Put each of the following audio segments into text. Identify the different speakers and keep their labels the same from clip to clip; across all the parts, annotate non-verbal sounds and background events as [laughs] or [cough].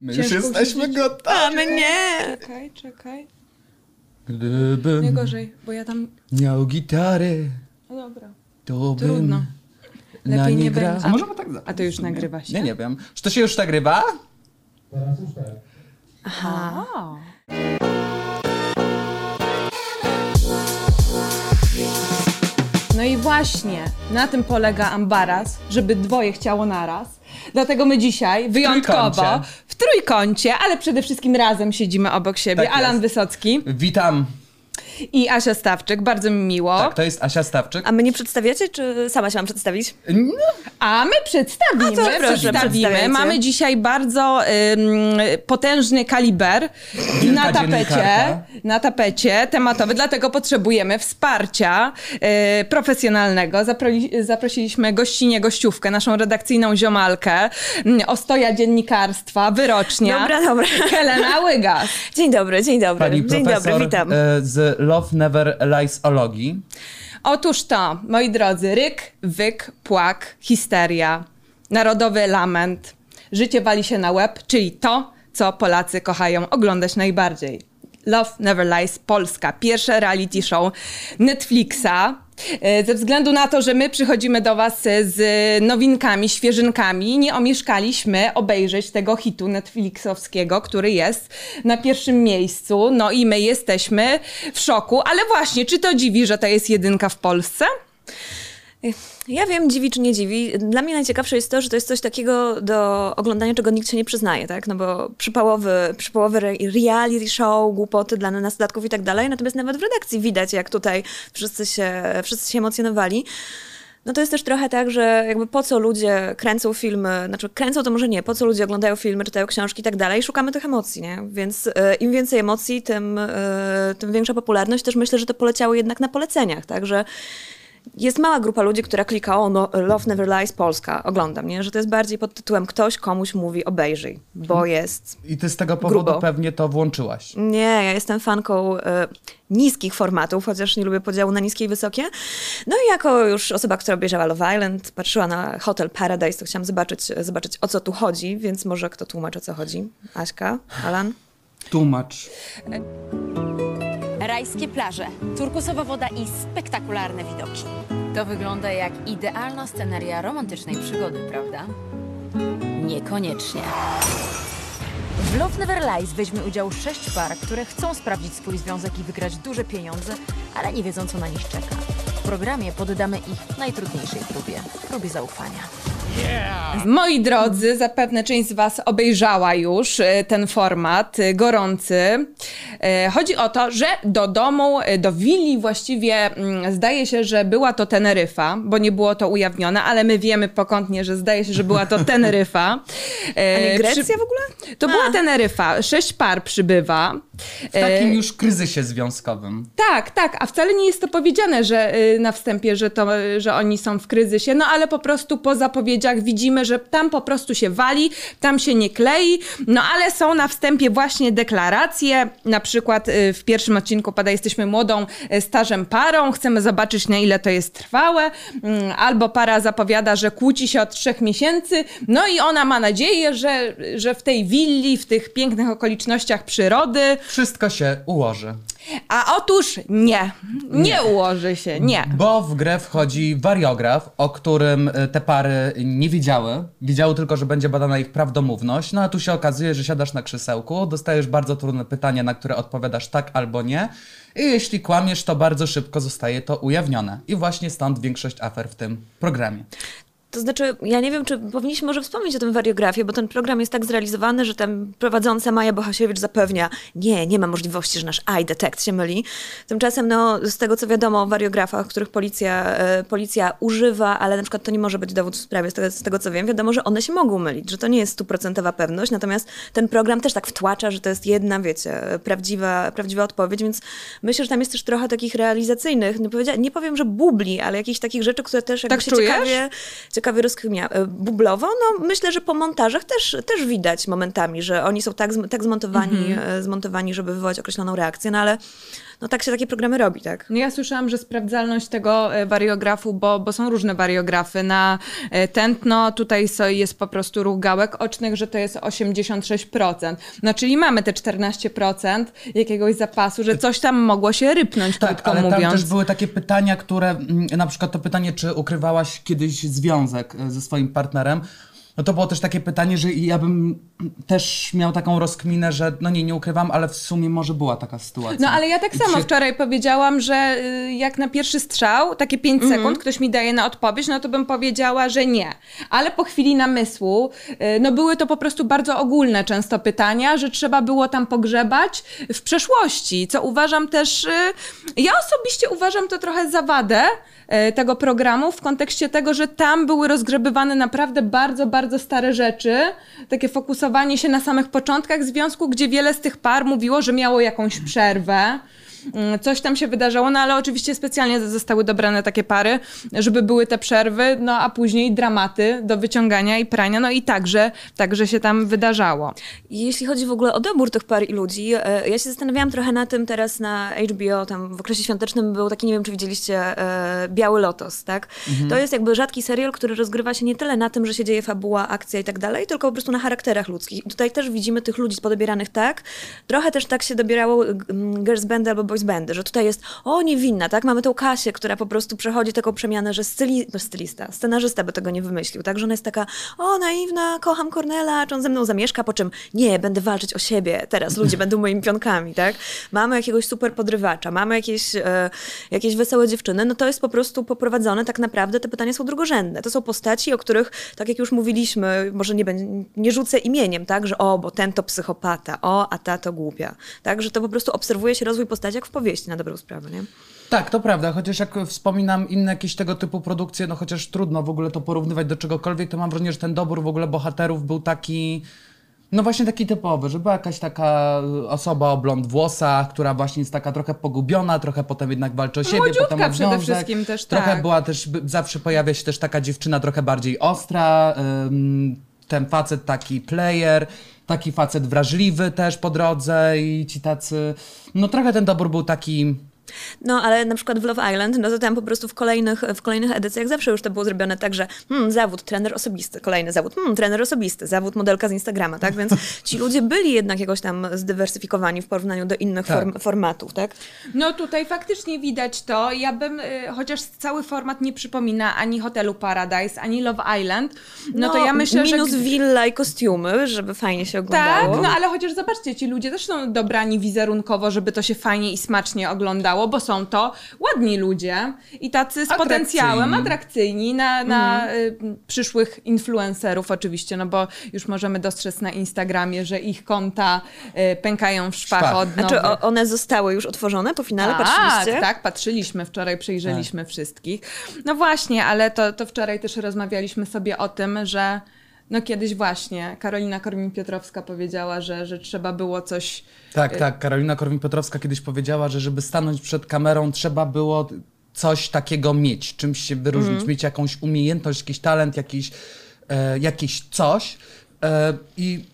Speaker 1: My
Speaker 2: Ciężko
Speaker 1: już jesteśmy gotowi.
Speaker 3: A my nie!
Speaker 2: Czekaj, czekaj. Nie
Speaker 1: Gdybym
Speaker 2: gorzej, bo ja tam...
Speaker 1: miał gitarę,
Speaker 2: No dobra.
Speaker 1: to bym
Speaker 2: Trudno.
Speaker 1: na
Speaker 2: Lepiej
Speaker 1: nie
Speaker 2: nie
Speaker 1: grał.
Speaker 2: będzie.
Speaker 1: A możemy tak zacząć
Speaker 2: A to już
Speaker 1: w sumie?
Speaker 2: nagrywa się?
Speaker 1: Nie, nie wiem. Czy to się już nagrywa?
Speaker 3: Aha.
Speaker 2: No i właśnie na tym polega ambaras, żeby dwoje chciało naraz. Dlatego my dzisiaj wyjątkowo
Speaker 1: trójkącie.
Speaker 2: w trójkącie, ale przede wszystkim razem siedzimy obok siebie.
Speaker 1: Tak
Speaker 2: Alan
Speaker 1: jest.
Speaker 2: Wysocki
Speaker 1: Witam.
Speaker 2: I Asia Stawczyk. Bardzo mi miło.
Speaker 1: Tak, to jest Asia Stawczyk.
Speaker 3: A my nie przedstawiacie, czy sama się mam przedstawić?
Speaker 1: No,
Speaker 2: A my przedstawimy,
Speaker 3: A to proszę,
Speaker 2: przedstawimy. Mamy dzisiaj bardzo ym, potężny kaliber
Speaker 1: Wielka
Speaker 2: na tapecie, na tapecie tematowy, dlatego potrzebujemy wsparcia y, profesjonalnego. Zaprosiliśmy gościnie gościówkę, naszą redakcyjną ziomalkę, y, ostoja dziennikarstwa, wyrocznia.
Speaker 3: Dobra, dobra.
Speaker 2: Helena Łygas.
Speaker 3: Dzień dobry, dzień dobry.
Speaker 1: Pani
Speaker 3: dzień dobry, witam.
Speaker 1: e, z Love Never Lies'ologii.
Speaker 2: Otóż to, moi drodzy, ryk, wyk, płak, histeria, narodowy lament, życie wali się na łeb, czyli to, co Polacy kochają oglądać najbardziej. Love Never Lies Polska, pierwsze reality show Netflixa. E, Ze względu na to, że my przychodzimy do Was z nowinkami, świeżynkami, nie omieszkaliśmy obejrzeć tego hitu Netflixowskiego, który jest na pierwszym miejscu. No i my jesteśmy w szoku, ale właśnie, czy to dziwi, że to jest jedynka w Polsce?
Speaker 3: Ja wiem, dziwi czy nie dziwi. Dla mnie najciekawsze jest to, że to jest coś takiego do oglądania, czego nikt się nie przyznaje, tak? No bo przypałowy, przypałowy re- reality show, głupoty dla nastolatków i tak dalej. Natomiast nawet w redakcji widać, jak tutaj wszyscy się, wszyscy się emocjonowali. No to jest też trochę tak, że jakby po co ludzie kręcą filmy, znaczy kręcą to może nie, po co ludzie oglądają filmy, czytają książki i tak dalej, szukamy tych emocji, nie? Więc e, im więcej emocji, tym, e, tym większa popularność. Też myślę, że to poleciało jednak na poleceniach, tak? Że jest mała grupa ludzi, która klika, o, no, Love Never Lies Polska, oglądam, nie? Że to jest bardziej pod tytułem ktoś komuś mówi obejrzyj, bo jest...
Speaker 1: I ty z tego powodu
Speaker 3: Grubo.
Speaker 1: pewnie to włączyłaś.
Speaker 3: Nie, ja jestem fanką e, niskich formatów, chociaż nie lubię podziału na niskie i wysokie. No i jako już osoba, która obejrzała Love Island, patrzyła na Hotel Paradise, to chciałam zobaczyć, zobaczyć o co tu chodzi, więc może kto tłumaczy o co chodzi? Aśka? Alan?
Speaker 1: Tłumacz.
Speaker 4: Rajskie plaże, turkusowa woda i spektakularne widoki. To wygląda jak idealna sceneria romantycznej przygody, prawda? Niekoniecznie. W Love Never Lies weźmie udział sześć par, które chcą sprawdzić swój związek i wygrać duże pieniądze, ale nie wiedzą, co na nich czeka. W programie poddamy ich najtrudniejszej próbie, próbie zaufania.
Speaker 2: Moi drodzy, zapewne część z Was obejrzała już e, ten format e, gorący. E, Chodzi o to, że do domu, do willi właściwie mm, zdaje się, że była to Teneryfa, bo nie było to ujawnione, ale my wiemy pokątnie, że zdaje się, że była to [laughs] Teneryfa. E,
Speaker 3: A nie Grecja
Speaker 2: przy-
Speaker 3: w ogóle?
Speaker 2: To
Speaker 3: A.
Speaker 2: była Teneryfa. Sześć par przybywa.
Speaker 1: W takim już kryzysie związkowym.
Speaker 2: tak, tak, a wcale nie jest to powiedziane, że y, na wstępie, że, to, że oni są w kryzysie, no ale po prostu po widzimy, że tam po prostu się wali, tam się nie klei, no ale są na wstępie właśnie deklaracje, na przykład y, w pierwszym odcinku pada jesteśmy młodą y, stażem parą, chcemy zobaczyć na ile to jest trwałe, Mm, albo para zapowiada, że kłóci się od trzech miesięcy, no i ona ma nadzieję, że, że w tej willi, w tych pięknych okolicznościach przyrody,
Speaker 1: Wszystko się ułoży.
Speaker 2: A otóż nie, nie ułoży się, nie.
Speaker 1: Bo w grę wchodzi wariograf, o którym e, te pary nie wiedziały. Wiedziały tylko, że będzie badana ich prawdomówność. No a tu się okazuje, że siadasz na krzesełku, dostajesz bardzo trudne pytania, na które odpowiadasz tak albo nie. I jeśli kłamiesz, to bardzo szybko zostaje to ujawnione. I właśnie stąd większość afer w tym programie.
Speaker 3: To znaczy, ja nie wiem, czy powinniśmy może wspomnieć o tym wariografie, bo ten program jest tak zrealizowany, że tam prowadząca Maja Bohasiewicz zapewnia, nie, nie ma możliwości, że nasz eye detect się myli. Tymczasem, no, z tego co wiadomo o wariografach, których policja, e, policja używa, ale na przykład to nie może być dowód w sprawie, z tego, z tego co wiem, wiadomo, że one się mogą mylić, że to nie jest stuprocentowa pewność, natomiast ten program też tak wtłacza, że to jest jedna, wiecie, prawdziwa, prawdziwa odpowiedź, więc myślę, że tam jest też trochę takich realizacyjnych, nie, nie powiem, że bubli, ale jakichś takich rzeczy, które też jakby
Speaker 2: Tak
Speaker 3: się
Speaker 2: czujesz?
Speaker 3: ciekawie ciekawie rozkmia. E, Bublowo, no myślę, że po montażach też, też widać momentami, że oni są tak, tak zmontowani,
Speaker 2: Mhm.
Speaker 3: e, zmontowani, żeby wywołać określoną reakcję, no ale no tak się takie programy robi, tak?
Speaker 2: No ja słyszałam, że sprawdzalność tego e, wariografu, bo, bo są różne wariografy. Na e, tętno tutaj jest po prostu ruch gałek ocznych, że to jest 86%. No czyli mamy te 14% jakiegoś zapasu, że coś tam mogło się rypnąć,
Speaker 1: Tak,
Speaker 2: krótko
Speaker 1: ale
Speaker 2: mówiąc.
Speaker 1: tam też były takie pytania, które, mm, na przykład to pytanie, czy ukrywałaś kiedyś związek e, ze swoim partnerem, no to było też takie pytanie, że ja bym też miał taką rozkminę, że no nie, nie ukrywam, ale w sumie może była taka sytuacja.
Speaker 2: No ale ja tak samo
Speaker 1: się-
Speaker 2: wczoraj powiedziałam, że y, jak na pierwszy strzał, takie 5
Speaker 1: Mhm.
Speaker 2: sekund, ktoś mi daje na odpowiedź, no to bym powiedziała, że nie. Ale po chwili namysłu, y, no były to po prostu bardzo ogólne często pytania, że trzeba było tam pogrzebać w przeszłości, co uważam też, y, ja osobiście uważam to trochę za wadę tego programu w kontekście tego, że tam były rozgrzebywane naprawdę bardzo, bardzo stare rzeczy, takie fokusowanie się na samych początkach związku, gdzie wiele z tych par mówiło, że miało jakąś przerwę. Mm, Coś tam się wydarzało, no ale oczywiście specjalnie zostały dobrane takie pary, żeby były te przerwy, no a później dramaty do wyciągania i prania, no i także, także się tam wydarzało.
Speaker 3: Jeśli chodzi w ogóle o dobór tych par i ludzi, e, ja się zastanawiałam trochę na tym teraz na HBO, tam w okresie świątecznym był taki, nie wiem czy widzieliście, e, Biały Lotos, tak? To jest jakby rzadki serial, który rozgrywa się nie tyle na tym, że się dzieje fabuła, akcja i tak dalej, tylko po prostu na charakterach ludzkich. I tutaj też widzimy tych ludzi podobieranych tak. Trochę też tak się dobierało girls bandy albo boys bandy, że tutaj jest, o niewinna, tak? Mamy tą Kasię, która po prostu przechodzi taką przemianę, że styli, no, stylista, scenarzysta by tego nie wymyślił, tak? Że ona jest taka, o naiwna, kocham Cornela, czy on ze mną zamieszka, po czym nie, będę walczyć o siebie, teraz ludzie będą moimi pionkami, tak? Mamy jakiegoś super podrywacza, mamy jakieś, e, jakieś wesołe dziewczyny, no to jest po prostu poprowadzone, tak naprawdę te pytania są drugorzędne. To są postaci, o których, tak jak już mówiliśmy, może nie, nie rzucę imieniem, tak? Że o, bo ten to psychopata, o, a ta to głupia, tak? Że to po prostu obserwuje się rozwój postaci jak w powieści, na dobrą sprawę, nie?
Speaker 1: Tak, to prawda, chociaż jak wspominam inne jakieś tego typu produkcje, no chociaż trudno w ogóle to porównywać do czegokolwiek, to mam wrażenie, że ten dobór w ogóle bohaterów był taki, no właśnie taki typowy, że była jakaś taka osoba o blond włosach, która właśnie jest taka trochę pogubiona, trochę potem jednak walczy o siebie,
Speaker 2: Młodziutka
Speaker 1: potem o
Speaker 2: przede
Speaker 1: związek.
Speaker 2: wszystkim też,
Speaker 1: Trochę
Speaker 2: tak.
Speaker 1: była też, zawsze pojawia się też taka dziewczyna trochę bardziej ostra, ten facet taki player, taki facet wrażliwy też po drodze i ci tacy, no trochę ten dobór był taki...
Speaker 3: No, ale na przykład w Love Island, no to tam po prostu w kolejnych, w kolejnych edycjach zawsze już to było zrobione tak, że hmm, zawód, trener osobisty, kolejny zawód, hmm, trener osobisty, zawód modelka z Instagrama, tak? Więc [laughs] ci ludzie byli jednak jakoś tam zdywersyfikowani w porównaniu do innych
Speaker 1: Tak.
Speaker 3: form, formatów, tak?
Speaker 2: No tutaj faktycznie widać to. Ja bym, y, chociaż cały format nie przypomina ani Hotelu Paradise, ani Love Island, no, to ja myślę,
Speaker 3: minus
Speaker 2: że...
Speaker 3: willa i kostiumy, żeby fajnie się
Speaker 2: Tak,
Speaker 3: oglądało.
Speaker 2: no ale chociaż zobaczcie, ci ludzie też są dobrani wizerunkowo, żeby to się fajnie i smacznie oglądało, bo są to ładni ludzie i tacy z
Speaker 1: Atrakcyjni.
Speaker 2: potencjałem, atrakcyjni na, na y, przyszłych influencerów oczywiście, no bo już możemy dostrzec na Instagramie, że ich konta y, pękają w szpach
Speaker 1: Szpach.
Speaker 2: od
Speaker 3: Znaczy,
Speaker 2: nowych.
Speaker 3: o, one zostały już otworzone po finale,
Speaker 2: tak,
Speaker 3: patrzyliście?
Speaker 2: tak, patrzyliśmy wczoraj, przejrzeliśmy wszystkich. No właśnie, ale to, to wczoraj też rozmawialiśmy sobie o tym, że no kiedyś właśnie Karolina Korwin-Piotrowska powiedziała, że, że trzeba było coś
Speaker 1: Tak, tak. Karolina Korwin-Piotrowska kiedyś powiedziała, że żeby stanąć przed kamerą, trzeba było coś takiego mieć, czymś się wyróżnić,
Speaker 2: Mhm.
Speaker 1: mieć jakąś umiejętność, jakiś talent, jakiś, e, jakiś coś. E, I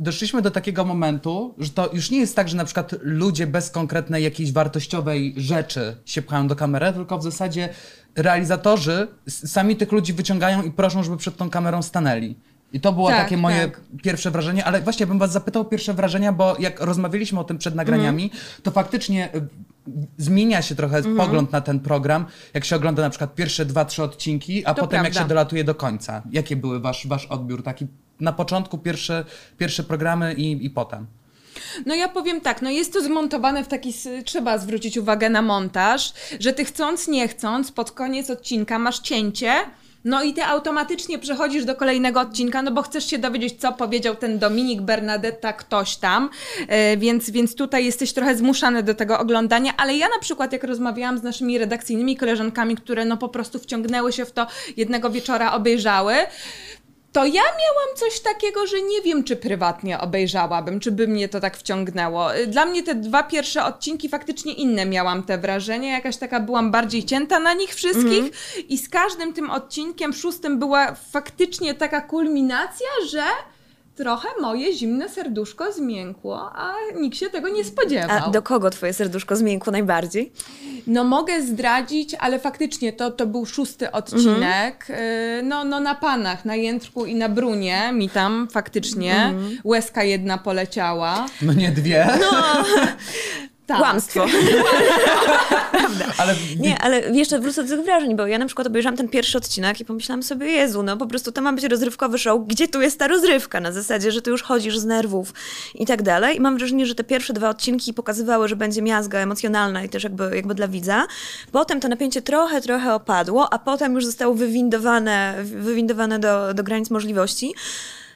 Speaker 1: doszliśmy do takiego momentu, że to już nie jest tak, że na przykład ludzie bez konkretnej jakiejś wartościowej rzeczy się pchają do kamery, tylko w zasadzie realizatorzy sami tych ludzi wyciągają i proszą, żeby przed tą kamerą stanęli. I to było
Speaker 2: Tak,
Speaker 1: takie moje
Speaker 2: tak.
Speaker 1: pierwsze wrażenie, ale właśnie bym was zapytał pierwsze wrażenia, bo jak rozmawialiśmy o tym przed nagraniami,
Speaker 2: Mhm.
Speaker 1: to faktycznie y, zmienia się trochę pogląd na ten program, jak się ogląda na przykład pierwsze dwa, trzy odcinki, a
Speaker 2: To
Speaker 1: potem jak
Speaker 2: prawda.
Speaker 1: się dolatuje do końca. Jakie były wasz, wasz odbiór taki na początku, pierwsze, pierwsze programy i, i potem?
Speaker 2: No ja powiem tak, no jest to zmontowane w taki, trzeba zwrócić uwagę na montaż, że ty chcąc, nie chcąc, pod koniec odcinka masz cięcie, no i ty automatycznie przechodzisz do kolejnego odcinka, no bo chcesz się dowiedzieć, co powiedział ten Dominik, Bernadetta, ktoś tam, e, więc, więc tutaj jesteś trochę zmuszany do tego oglądania, ale ja na przykład jak rozmawiałam z naszymi redakcyjnymi koleżankami, które no po prostu wciągnęły się w to, jednego wieczora obejrzały, to ja miałam coś takiego, że nie wiem, czy prywatnie obejrzałabym, czy by mnie to tak wciągnęło. Y, Dla mnie te dwa pierwsze odcinki faktycznie inne miałam te wrażenia, jakaś taka byłam bardziej cięta na nich wszystkich. I z każdym tym odcinkiem, szóstym była faktycznie taka kulminacja, że trochę moje zimne serduszko zmiękło, a nikt się tego nie spodziewał.
Speaker 3: A do kogo twoje serduszko zmiękło najbardziej?
Speaker 2: No mogę zdradzić, ale faktycznie to, to był szósty odcinek.
Speaker 3: Mhm.
Speaker 2: Y, No, no na panach, na Jędrku i na Brunie mi tam faktycznie
Speaker 3: Mhm.
Speaker 2: łezka jedna poleciała.
Speaker 1: No nie dwie, [laughs]
Speaker 2: Tak.
Speaker 3: Kłamstwo. [laughs]
Speaker 1: ale
Speaker 3: Nie, ale jeszcze wrócę do tych wrażeń, bo ja na przykład obejrzałam ten pierwszy odcinek i pomyślałam sobie, Jezu, no po prostu to ma być rozrywkowy show, gdzie tu jest ta rozrywka? Na zasadzie, że ty już chodzisz z nerwów i tak dalej. I mam wrażenie, że te pierwsze dwa odcinki pokazywały, że będzie miazga emocjonalna i też jakby, jakby dla widza. Potem to napięcie trochę, trochę opadło, a potem już zostało wywindowane, wywindowane do, do granic możliwości.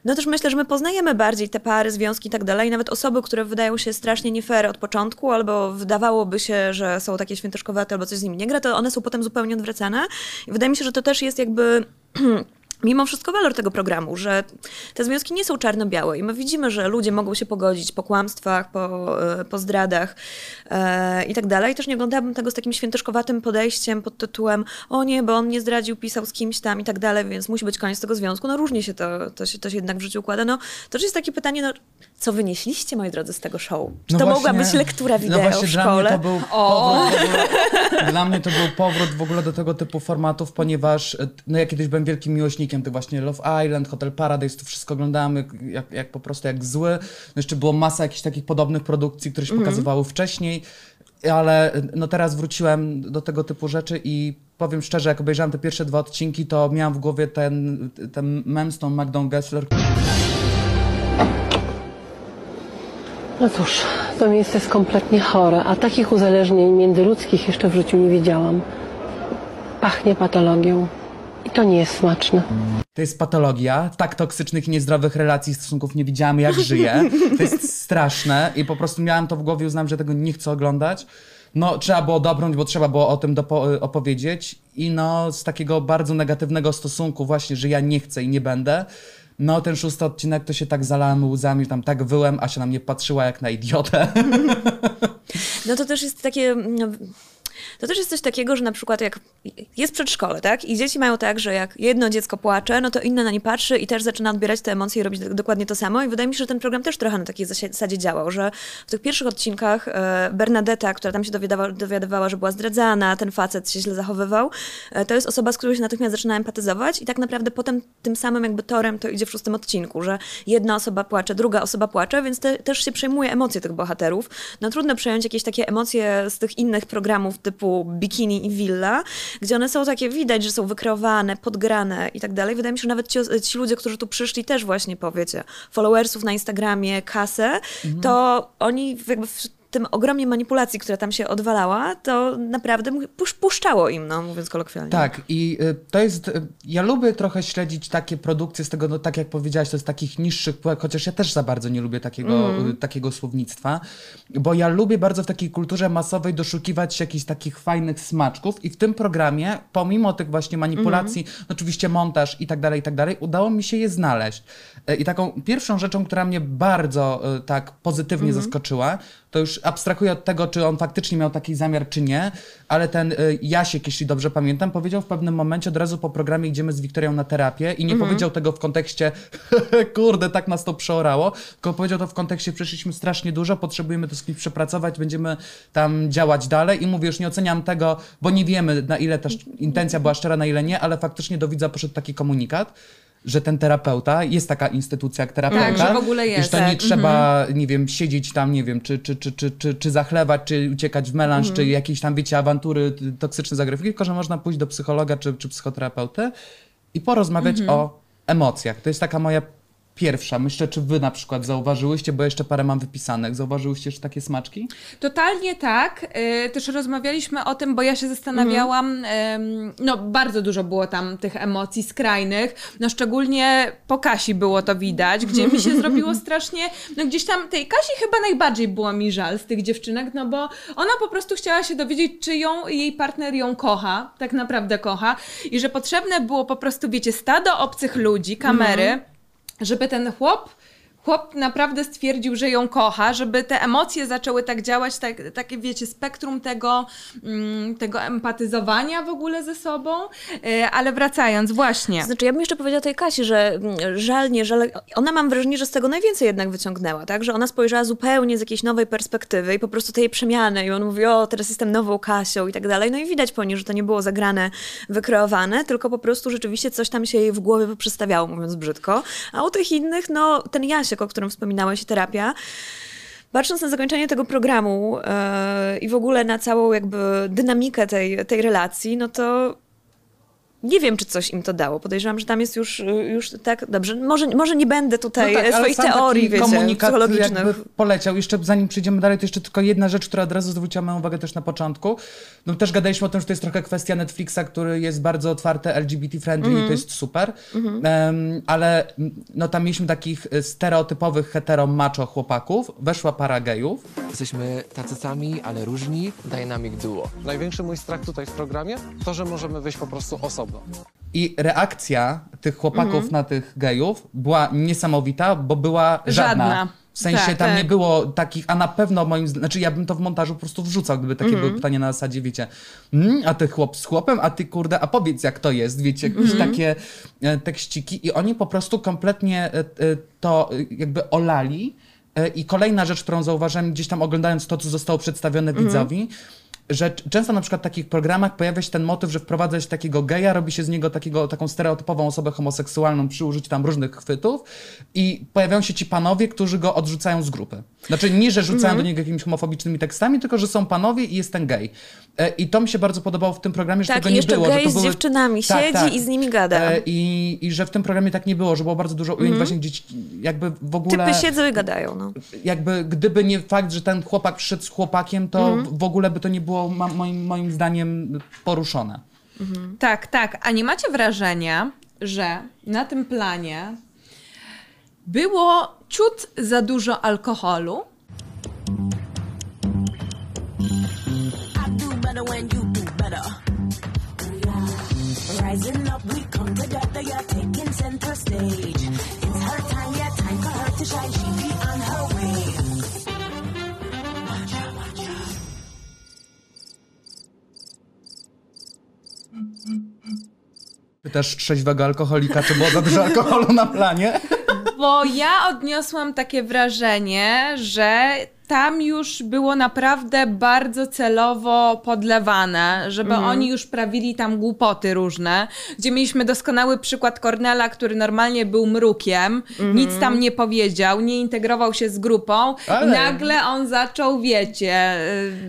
Speaker 3: No też myślę, że my poznajemy bardziej te pary, związki i tak dalej. Nawet osoby, które wydają się strasznie nie fair od początku, albo wydawałoby się, że są takie świętoszkowate, albo coś z nimi nie gra, to one są potem zupełnie odwracane. I wydaje mi się, że to też jest jakby... [clears throat] Mimo wszystko walor tego programu, że te związki nie są czarno-białe i my widzimy, że ludzie mogą się pogodzić po kłamstwach, po, e, po zdradach e, i tak dalej. Też nie oglądałabym tego z takim świętoszkowatym podejściem pod tytułem o nie, bo on nie zdradził, pisał z kimś tam i tak dalej, więc musi być koniec tego związku. No różnie się to, to, się, to się jednak w życiu układa. No to też jest takie pytanie, no co wynieśliście, moi drodzy, z tego show? Czy
Speaker 1: No
Speaker 3: to
Speaker 1: właśnie-
Speaker 3: mogła być lektura wideo
Speaker 1: no właśnie
Speaker 3: w
Speaker 1: Dla
Speaker 3: szkole?
Speaker 1: mnie to był powrót, w ogóle, dla mnie to był powrót w ogóle do tego typu formatów, ponieważ e, no ja kiedyś byłem wielkim miłośnikiem tych właśnie Love Island, Hotel Paradise, to wszystko oglądałem jak, jak po prostu jak zły. No jeszcze było masa jakichś takich podobnych produkcji, które się
Speaker 3: Mhm.
Speaker 1: pokazywały wcześniej, ale e, no teraz wróciłem do tego typu rzeczy i powiem szczerze, jak obejrzałem te pierwsze dwa odcinki, to miałam w głowie ten, ten mem z tą Magdą Gessler,
Speaker 5: No cóż, to miejsce jest kompletnie chore, a takich uzależnień międzyludzkich jeszcze w życiu nie widziałam. Pachnie patologią i to nie jest smaczne.
Speaker 1: To jest patologia. Tak toksycznych i niezdrowych relacji i stosunków nie widziałam, jak żyję. To jest straszne i po prostu miałam to w głowie, uznałem, że tego nie chcę oglądać. No, trzeba było dobrnąć, bo trzeba było o tym dopo- opowiedzieć i no, z takiego bardzo negatywnego stosunku właśnie, że ja nie chcę i nie będę, no, ten szósty odcinek to się tak zalałem łzami, tam tak wyłem, a się na mnie patrzyła jak na idiotę. [laughs]
Speaker 3: No to też jest takie. No, to też jest coś takiego, że na przykład jak jest przedszkole, tak? I dzieci mają tak, że jak jedno dziecko płacze, no to inne na nie patrzy i też zaczyna odbierać te emocje i robić do- dokładnie to samo. I wydaje mi się, że ten program też trochę na takiej zasadzie działał, że w tych pierwszych odcinkach e, Bernadetta, która tam się dowiadywała, dowiadywała, że była zdradzana, ten facet się źle zachowywał, e, to jest osoba, z którą się natychmiast zaczyna empatyzować i tak naprawdę potem tym samym jakby torem to idzie w szóstym odcinku, że jedna osoba płacze, druga osoba płacze, więc te, też się przejmuje emocje tych bohaterów. No trudno przejąć jakieś takie emocje z tych innych programów typu Bikini i Villa, gdzie one są takie, widać, że są wykreowane, podgrane i tak dalej. Wydaje mi się, że nawet ci, ci ludzie, którzy tu przyszli też właśnie, powiecie, followersów na Instagramie, kasę, to oni jakby w tym ogromnie manipulacji, która tam się odwalała, to naprawdę pusz- puszczało im, no mówiąc kolokwialnie.
Speaker 1: Tak, i y, to jest. Y, ja lubię trochę śledzić takie produkcje z tego, no tak jak powiedziałaś, to jest takich niższych chociaż ja też za bardzo nie lubię takiego, y, takiego słownictwa, bo ja lubię bardzo w takiej kulturze masowej doszukiwać się jakichś takich fajnych smaczków i w tym programie, pomimo tych właśnie manipulacji, no oczywiście montaż i tak dalej, i tak dalej, udało mi się je znaleźć. I taką pierwszą rzeczą, która mnie bardzo tak pozytywnie zaskoczyła, to już abstrahuję od tego, czy on faktycznie miał taki zamiar, czy nie, ale ten y, Jasiek, jeśli dobrze pamiętam, powiedział w pewnym momencie od razu po programie idziemy z Wiktorią na terapię i nie powiedział tego w kontekście [laughs] kurde, tak nas to przeorało, tylko powiedział to w kontekście przeszliśmy strasznie dużo, potrzebujemy to z kimś przepracować, będziemy tam działać dalej i mówię, już nie oceniam tego, bo nie wiemy na ile ta intencja była szczera, na ile nie, ale faktycznie do widza poszedł taki komunikat, że ten terapeuta, jest taka instytucja jak terapeuta.
Speaker 2: Tak, że w ogóle jest.
Speaker 1: że to nie
Speaker 2: Tak.
Speaker 1: trzeba, nie wiem, siedzieć tam, nie wiem, czy, czy, czy, czy, czy, czy zachlewać, czy uciekać w melanż, czy jakieś tam, wiecie, awantury, toksyczne zagrywki, tylko że można pójść do psychologa czy, czy psychoterapeuty i porozmawiać o emocjach. To jest taka moja pierwsza. Myślę, czy wy na przykład zauważyłyście, bo jeszcze parę mam wypisanych, zauważyłyście już takie smaczki?
Speaker 2: Totalnie tak. Y, Też rozmawialiśmy o tym, bo ja się zastanawiałam, em, no bardzo dużo było tam tych emocji skrajnych, no szczególnie po Kasi było to widać, gdzie mi się zrobiło [laughs] strasznie, no gdzieś tam tej Kasi chyba najbardziej było mi żal z tych dziewczynek, no bo ona po prostu chciała się dowiedzieć, czy ją, jej partner ją kocha, tak naprawdę kocha i że potrzebne było po prostu, wiecie, stado obcych ludzi, kamery, żeby ten chłop chłop naprawdę stwierdził, że ją kocha, żeby te emocje zaczęły tak działać, tak, takie wiecie, spektrum tego, mm, tego empatyzowania w ogóle ze sobą. E, ale wracając, właśnie.
Speaker 3: Znaczy, ja bym jeszcze powiedziała tej Kasi, że mm, żal, nie żal, ona mam wrażenie, że z tego najwięcej jednak wyciągnęła, tak? Że ona spojrzała zupełnie z jakiejś nowej perspektywy i po prostu tej przemiany i on mówi, o, teraz jestem nową Kasią i tak dalej. No i widać po niej, że to nie było zagrane, wykreowane, tylko po prostu rzeczywiście coś tam się jej w głowie poprzestawiało, mówiąc brzydko. A u tych innych, no, ten Jasiek, o którym wspominałeś, terapia, Patrząc na zakończenie tego programu yy, i w ogóle na całą jakby dynamikę tej, tej relacji, no to nie wiem, czy coś im to dało. Podejrzewam, że tam jest już, już tak, dobrze, może, może nie będę tutaj
Speaker 1: No tak, ale
Speaker 3: swoich teorii, wiecie,
Speaker 1: komunikat
Speaker 3: psychologicznych.
Speaker 1: jakby poleciał. Jeszcze zanim przejdziemy dalej, to jeszcze tylko jedna rzecz, która od razu zwróciła moją uwagę też na początku. No też gadaliśmy o tym, że to jest trochę kwestia Netflixa, który jest bardzo otwarty, LGBT-friendly
Speaker 3: Mhm.
Speaker 1: i to jest super. Em, ale m, no tam mieliśmy takich e, stereotypowych hetero macho chłopaków. Weszła para gejów.
Speaker 6: Jesteśmy tacy sami, ale różni. Dynamic duo.
Speaker 7: Największy mój strach tutaj w programie to, że możemy wyjść po prostu osobno.
Speaker 1: I reakcja tych chłopaków
Speaker 2: Mhm.
Speaker 1: na tych gejów była niesamowita, bo była żadna.
Speaker 2: Żadna.
Speaker 1: W sensie
Speaker 2: Tak,
Speaker 1: tam
Speaker 2: tak.
Speaker 1: nie było takich, a na pewno moim zdaniem, znaczy ja bym to w montażu po prostu wrzucał, gdyby takie
Speaker 2: Mhm.
Speaker 1: były pytania na zasadzie, wiecie, mm, a ty chłop z chłopem, a ty kurde, a powiedz jak to jest, wiecie, jakieś
Speaker 2: Mhm.
Speaker 1: takie e, tekściki i oni po prostu kompletnie e, e, to e, jakby olali. E, I kolejna rzecz, którą zauważyłem gdzieś tam oglądając to, co zostało przedstawione
Speaker 2: Mhm.
Speaker 1: widzowi, że często na przykład w takich programach pojawia się ten motyw, że wprowadza się takiego geja, robi się z niego takiego, taką stereotypową osobę homoseksualną przy użyciu tam różnych chwytów i pojawiają się ci panowie, którzy go odrzucają z grupy. Znaczy nie, że rzucają
Speaker 2: Mhm.
Speaker 1: do niego jakimiś homofobicznymi tekstami, tylko że są panowie i jest ten gej. E, I to mi się bardzo podobało w tym programie, że
Speaker 3: Tak,
Speaker 1: tego nie
Speaker 3: jeszcze
Speaker 1: było.
Speaker 3: gej
Speaker 1: że to
Speaker 3: z
Speaker 1: były...
Speaker 3: dziewczynami siedzi i z nimi gada.
Speaker 1: E, I, I że w tym programie tak nie było, że było bardzo dużo ujęć właśnie, gdzie ci- jakby w ogóle
Speaker 3: Typy siedzą i gadają, no.
Speaker 1: jakby gdyby nie fakt, że ten chłopak przyszedł z chłopakiem, to
Speaker 3: Mhm.
Speaker 1: w ogóle by to nie było moim, moim zdaniem poruszone.
Speaker 2: Tak, tak. A nie macie wrażenia, że na tym planie było ciut za dużo alkoholu?
Speaker 8: Rising up, we come together, you're taking center stage. It's her time, yeah, time for her to shine. She be on her way. Watch out, watch out.
Speaker 1: Pytasz trzeźwego alkoholika, czy było za dużo alkoholu na planie?
Speaker 2: Bo ja odniosłam takie wrażenie, że tam już było naprawdę bardzo celowo podlewane, żeby oni już prawili tam głupoty różne, gdzie mieliśmy doskonały przykład Cornela, który normalnie był mrukiem, nic tam nie powiedział, nie integrował się z grupą
Speaker 1: Ale-
Speaker 2: i nagle on zaczął, wiecie,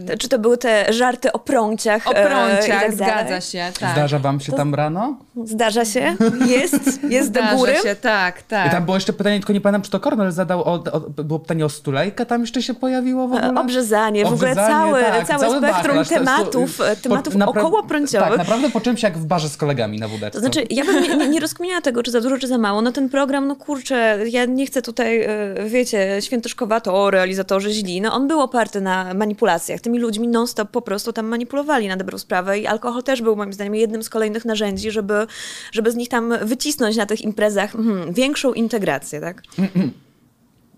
Speaker 2: y,
Speaker 3: To, czy to były te żarty o prąciach?
Speaker 2: o
Speaker 3: e, i
Speaker 2: prąciach,
Speaker 3: tak
Speaker 2: zgadza się, tak.
Speaker 1: Zdarza wam się tam rano?
Speaker 3: Zdarza się? Jest? Jest do
Speaker 2: Zdarza
Speaker 3: góry?
Speaker 2: się, tak,
Speaker 1: I
Speaker 2: tak.
Speaker 1: tam było jeszcze pytanie, tylko nie pamiętam, czy to Kornel zadał, o, o, było pytanie o stulejkę, tam jeszcze się pojawiło w ogóle?
Speaker 3: Obrzezanie, w ogóle cały,
Speaker 1: tak,
Speaker 3: całe
Speaker 1: cały
Speaker 3: spektrum
Speaker 1: to
Speaker 3: tematów,
Speaker 1: po-
Speaker 3: tematów
Speaker 1: napra-
Speaker 3: okołoprąciowych.
Speaker 1: Tak, naprawdę poczułem się jak w barze z kolegami na wódeczce.
Speaker 3: To znaczy, ja bym nie, nie, nie rozkminiała tego, czy za dużo, czy za mało. No ten program, no kurczę, ja nie chcę tutaj, e, wiecie, świętoszkowato, realizatorzy źli. No on był oparty na manipulacjach. Tymi ludźmi non-stop po prostu tam manipulowali na dobrą sprawę i alkohol też był moim zdaniem jednym z kolejnych narzędzi, żeby, żeby z nich tam wycisnąć na tych imprezach hmm, większą integrację, tak? [clears throat]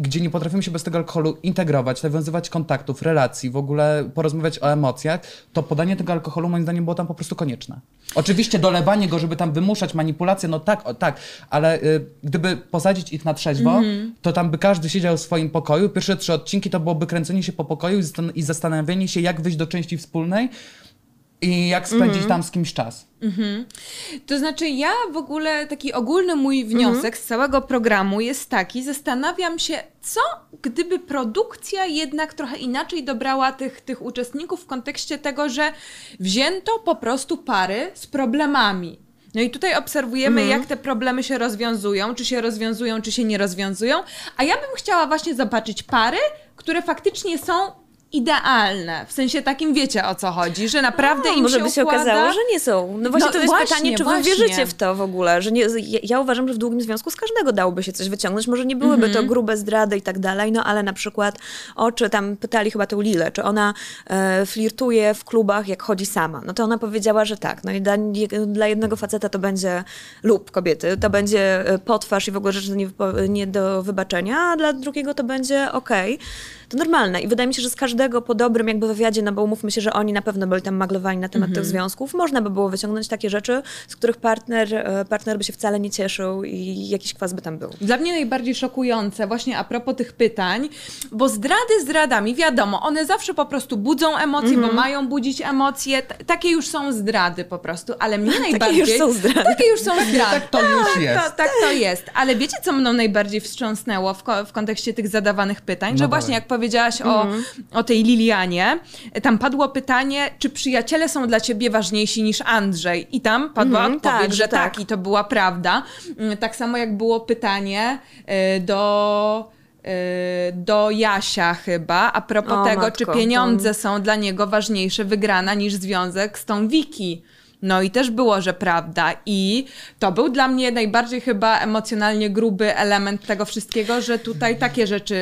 Speaker 1: gdzie nie potrafimy się bez tego alkoholu integrować, nawiązywać kontaktów, relacji, w ogóle porozmawiać o emocjach, to podanie tego alkoholu moim zdaniem było tam po prostu konieczne. Oczywiście dolewanie go, żeby tam wymuszać manipulacje, no tak, o, tak, ale y, gdyby posadzić ich na trzeźwo, to tam by każdy siedział w swoim pokoju. Pierwsze trzy odcinki to byłoby kręcenie się po pokoju i, zastan- i zastanawianie się, jak wyjść do części wspólnej i jak spędzić tam z kimś czas.
Speaker 2: To znaczy, ja w ogóle taki ogólny mój wniosek z całego programu jest taki: zastanawiam się, co gdyby produkcja jednak trochę inaczej dobrała tych, tych uczestników w kontekście tego, że wzięto po prostu pary z problemami. No i tutaj obserwujemy, jak te problemy się rozwiązują, czy się rozwiązują, czy się nie rozwiązują. A ja bym chciała właśnie zobaczyć pary, które faktycznie są idealne. W sensie takim wiecie o co chodzi, że naprawdę
Speaker 3: No,
Speaker 2: im
Speaker 3: może
Speaker 2: się
Speaker 3: by się
Speaker 2: układa.
Speaker 3: okazało, że nie są. No właśnie
Speaker 2: No
Speaker 3: to jest
Speaker 2: właśnie,
Speaker 3: pytanie, czy wy
Speaker 2: właśnie.
Speaker 3: wierzycie w to w ogóle, że nie, ja, ja uważam, że w długim związku z każdego dałoby się coś wyciągnąć, może nie byłyby
Speaker 2: Mhm.
Speaker 3: to grube zdrady i tak dalej, no ale na przykład o, czy tam pytali chyba tę Lilę, czy ona e, flirtuje w klubach, jak chodzi sama, no to ona powiedziała, że tak, no i dla, dla jednego faceta to będzie lub kobiety, to będzie e, potwarz i w ogóle rzeczy nie, nie do wybaczenia, a dla drugiego to będzie okej. To normalne i wydaje mi się, że z każdego po dobrym jakby wywiadzie, no bo umówmy się, że oni na pewno byli tam maglowani na temat tych związków, można by było wyciągnąć takie rzeczy, z których partner, e, partner by się wcale nie cieszył i jakiś kwas by tam był.
Speaker 2: Dla mnie najbardziej szokujące właśnie a propos tych pytań, bo zdrady zdradami, wiadomo, one zawsze po prostu budzą emocje,
Speaker 3: Mhm.
Speaker 2: bo mają budzić emocje. T- takie już są zdrady po prostu, ale mnie [laughs] najbardziej...
Speaker 3: już są zdrady.
Speaker 2: Takie już są [laughs] zdrady.
Speaker 1: tak to już jest.
Speaker 2: To, tak to jest. Ale wiecie, co mną najbardziej wstrząsnęło w, ko- w kontekście tych zadawanych pytań? że
Speaker 1: No
Speaker 2: właśnie
Speaker 1: dawaj.
Speaker 2: jak powiedziałaś o, o tej Lilianie, tam padło pytanie, czy przyjaciele są dla ciebie ważniejsi niż Andrzej? I tam padła
Speaker 3: Mhm,
Speaker 2: odpowiedź,
Speaker 3: tak,
Speaker 2: że tak.
Speaker 3: tak.
Speaker 2: I to była prawda. Mm, Tak samo jak było pytanie y, do y, do Jasia chyba, a propos
Speaker 3: O,
Speaker 2: tego,
Speaker 3: matko,
Speaker 2: czy pieniądze są dla niego ważniejsze wygrana niż związek z tą Wiki. No i też było, że prawda. I to był dla mnie najbardziej chyba emocjonalnie gruby element tego wszystkiego, że tutaj takie rzeczy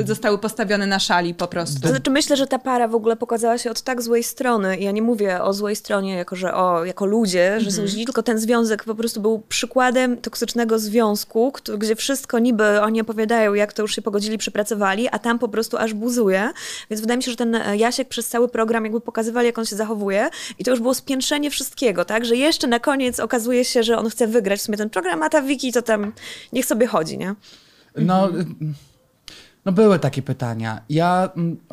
Speaker 2: y, zostały postawione na szali po prostu.
Speaker 3: To znaczy myślę, że ta para w ogóle pokazała się od tak złej strony. Ja nie mówię o złej stronie jako, że o, jako ludzie, że są źli, tylko ten związek po prostu był przykładem toksycznego związku, gdzie wszystko niby oni opowiadają, jak to już się pogodzili, przepracowali, a tam po prostu aż buzuje. Więc wydaje mi się, że ten e, Jasiek przez cały program jakby pokazywali, jak on się zachowuje i to już było spiętrzenie wszystkiego, tak? Że jeszcze na koniec okazuje się, że on chce wygrać w sumie ten program, a ta Wiki to tam niech sobie chodzi, nie?
Speaker 1: No, no były takie pytania. Ja,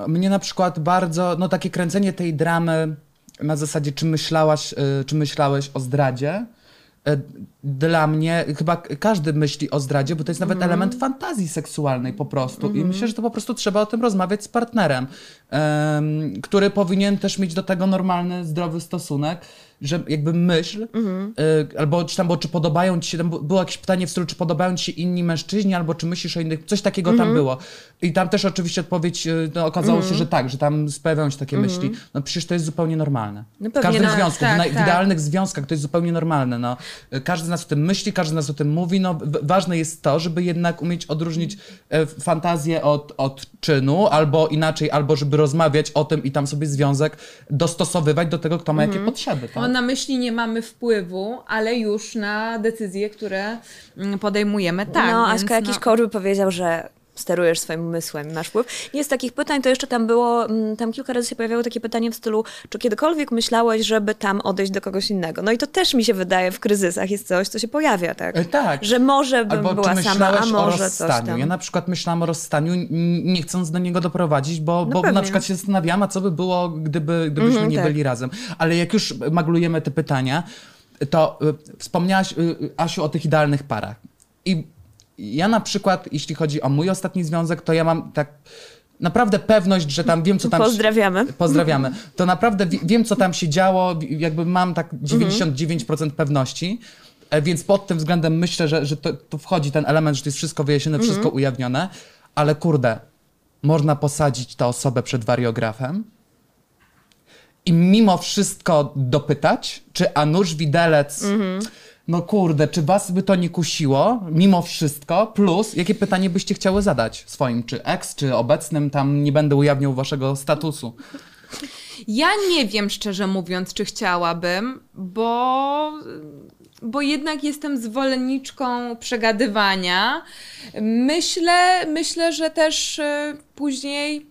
Speaker 1: mnie na przykład bardzo, no takie kręcenie tej dramy na zasadzie, czy myślałaś, y, czy myślałeś o zdradzie, y, dla mnie, chyba każdy myśli o zdradzie, bo to jest nawet element fantazji seksualnej po prostu. I myślę, że to po prostu trzeba o tym rozmawiać z partnerem, em, który powinien też mieć do tego normalny, zdrowy stosunek, że jakby myśl, y, albo czy tam, bo czy podobają ci się, tam było jakieś pytanie w stylu, czy podobają ci się inni mężczyźni, albo czy myślisz o innych, coś takiego tam było. I tam też oczywiście odpowiedź, y, no, okazało się, że tak, że tam pojawiają się takie myśli. No przecież to jest zupełnie normalne.
Speaker 3: No
Speaker 1: w każdym
Speaker 3: tak,
Speaker 1: związku,
Speaker 2: tak,
Speaker 1: w, w
Speaker 2: tak.
Speaker 1: idealnych związkach to jest zupełnie normalne. No. Każdy z nas o tym myśli, każdy z nas o tym mówi. No, ważne jest to, żeby jednak umieć odróżnić e, fantazję od, od czynu, albo inaczej, albo żeby rozmawiać o tym i tam sobie związek dostosowywać do tego, kto ma jakie potrzeby. Tak?
Speaker 2: Bo na myśli nie mamy wpływu, ale już na decyzje, które mm, podejmujemy, tak.
Speaker 3: no,
Speaker 2: więc
Speaker 3: Aśka, jakiś
Speaker 2: no.
Speaker 3: coach by powiedział, że sterujesz swoim umysłem masz wpływ. Nie z takich pytań, to jeszcze tam było, mm, tam kilka razy się pojawiało takie pytanie w stylu, czy kiedykolwiek myślałeś, żeby tam odejść do kogoś innego? No i to też mi się wydaje w kryzysach jest coś, co się pojawia, tak?
Speaker 1: E, tak.
Speaker 3: Że może bym
Speaker 1: Albo
Speaker 3: była sama, a
Speaker 1: o
Speaker 3: może coś tam.
Speaker 1: Ja na przykład myślałam o rozstaniu, nie chcąc do niego doprowadzić, bo, bo na przykład się zastanawiałam, a co by było, gdyby, gdybyśmy
Speaker 3: Mhm,
Speaker 1: nie
Speaker 3: tak.
Speaker 1: byli razem. Ale jak już maglujemy te pytania, to y, wspomniałaś, y, y, Asiu, o tych idealnych parach. I ja na przykład, jeśli chodzi o mój ostatni związek, to ja mam tak naprawdę pewność, że tam wiem, co tam...
Speaker 3: Pozdrawiamy.
Speaker 1: Pozdrawiamy. To naprawdę wi- wiem, co tam się działo, jakby mam tak 99% pewności. E, Więc pod tym względem myślę, że, że to, to wchodzi ten element, że to jest wszystko wyjaśnione, wszystko ujawnione, ale kurde, można posadzić tę osobę przed wariografem i mimo wszystko dopytać, czy a nóż widelec, no kurde, czy was by to nie kusiło, mimo wszystko, plus jakie pytanie byście chciały zadać swoim, czy ex, czy obecnym, tam nie będę ujawniał waszego statusu.
Speaker 2: Ja nie wiem, szczerze mówiąc, czy chciałabym, bo, bo jednak jestem zwolenniczką przegadywania. Myślę, myślę, że też y, później.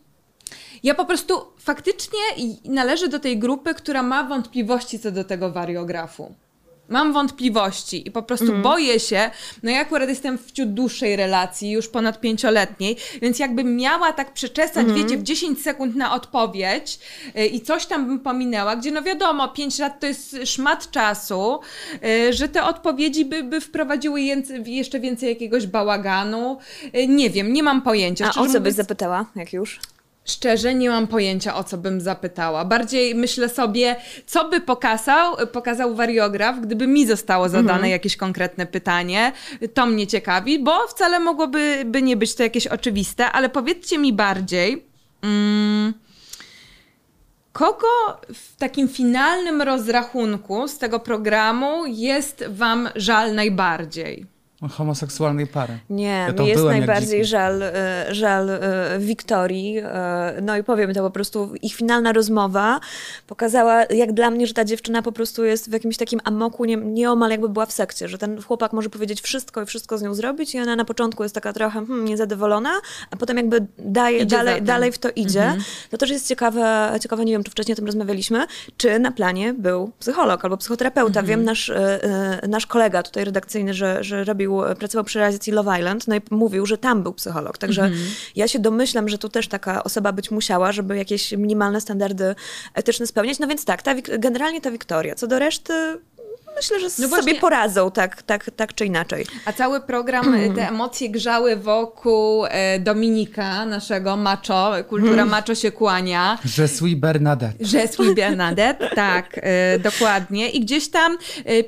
Speaker 2: Ja po prostu faktycznie należę do tej grupy, która ma wątpliwości co do tego wariografu. Mam wątpliwości i po prostu boję się. No ja akurat jestem w ciut dłuższej relacji, już ponad pięcioletniej, więc jakbym miała tak przeczesać, wiecie, w 10 sekund na odpowiedź y, i coś tam bym pominęła, gdzie no wiadomo, 5 lat to jest szmat czasu, y, że te odpowiedzi by, by wprowadziły jęcy- jeszcze więcej jakiegoś bałaganu. Y, Nie wiem, nie mam pojęcia.
Speaker 3: A o co byś zapytała, jak już?
Speaker 2: Szczerze nie mam pojęcia, o co bym zapytała. Bardziej myślę sobie, co by pokazał, pokazał wariograf, gdyby mi zostało zadane jakieś konkretne pytanie. To mnie ciekawi, bo wcale mogłoby by nie być to jakieś oczywiste, ale powiedzcie mi bardziej, mm, kogo w takim finalnym rozrachunku z tego programu jest wam żal najbardziej?
Speaker 1: Homoseksualnej pary.
Speaker 3: Nie,
Speaker 1: Ja to
Speaker 3: mi jest
Speaker 1: byłem
Speaker 3: najbardziej żal, e, żal e, Wiktorii. e, No i powiem to po prostu, ich finalna rozmowa pokazała, jak dla mnie, że ta dziewczyna po prostu jest w jakimś takim amoku, nie, nieomal jakby była w sekcie, że ten chłopak może powiedzieć wszystko i wszystko z nią zrobić i ona na początku jest taka trochę hmm, niezadowolona, a potem jakby daje, dalej, dalej w to idzie. To też jest ciekawe, ciekawe, nie wiem, czy wcześniej o tym rozmawialiśmy, czy na planie był psycholog albo psychoterapeuta. Wiem, nasz, nasz kolega tutaj redakcyjny, że, że robił, pracował przy realizacji Love Island, no i mówił, że tam był psycholog. Także ja się domyślam, że tu też taka osoba być musiała, żeby jakieś minimalne standardy etyczne spełniać. No więc tak, ta, generalnie ta Wiktoria. Co do reszty, myślę, że
Speaker 2: No
Speaker 3: sobie poradzą tak, tak, tak czy inaczej.
Speaker 2: A cały program, y, te emocje grzały wokół e, Dominika, naszego macho, kultura macho się kłania.
Speaker 1: Je suis Bernadette.
Speaker 2: Że swój Bernadette, [laughs] tak, e, dokładnie. I gdzieś tam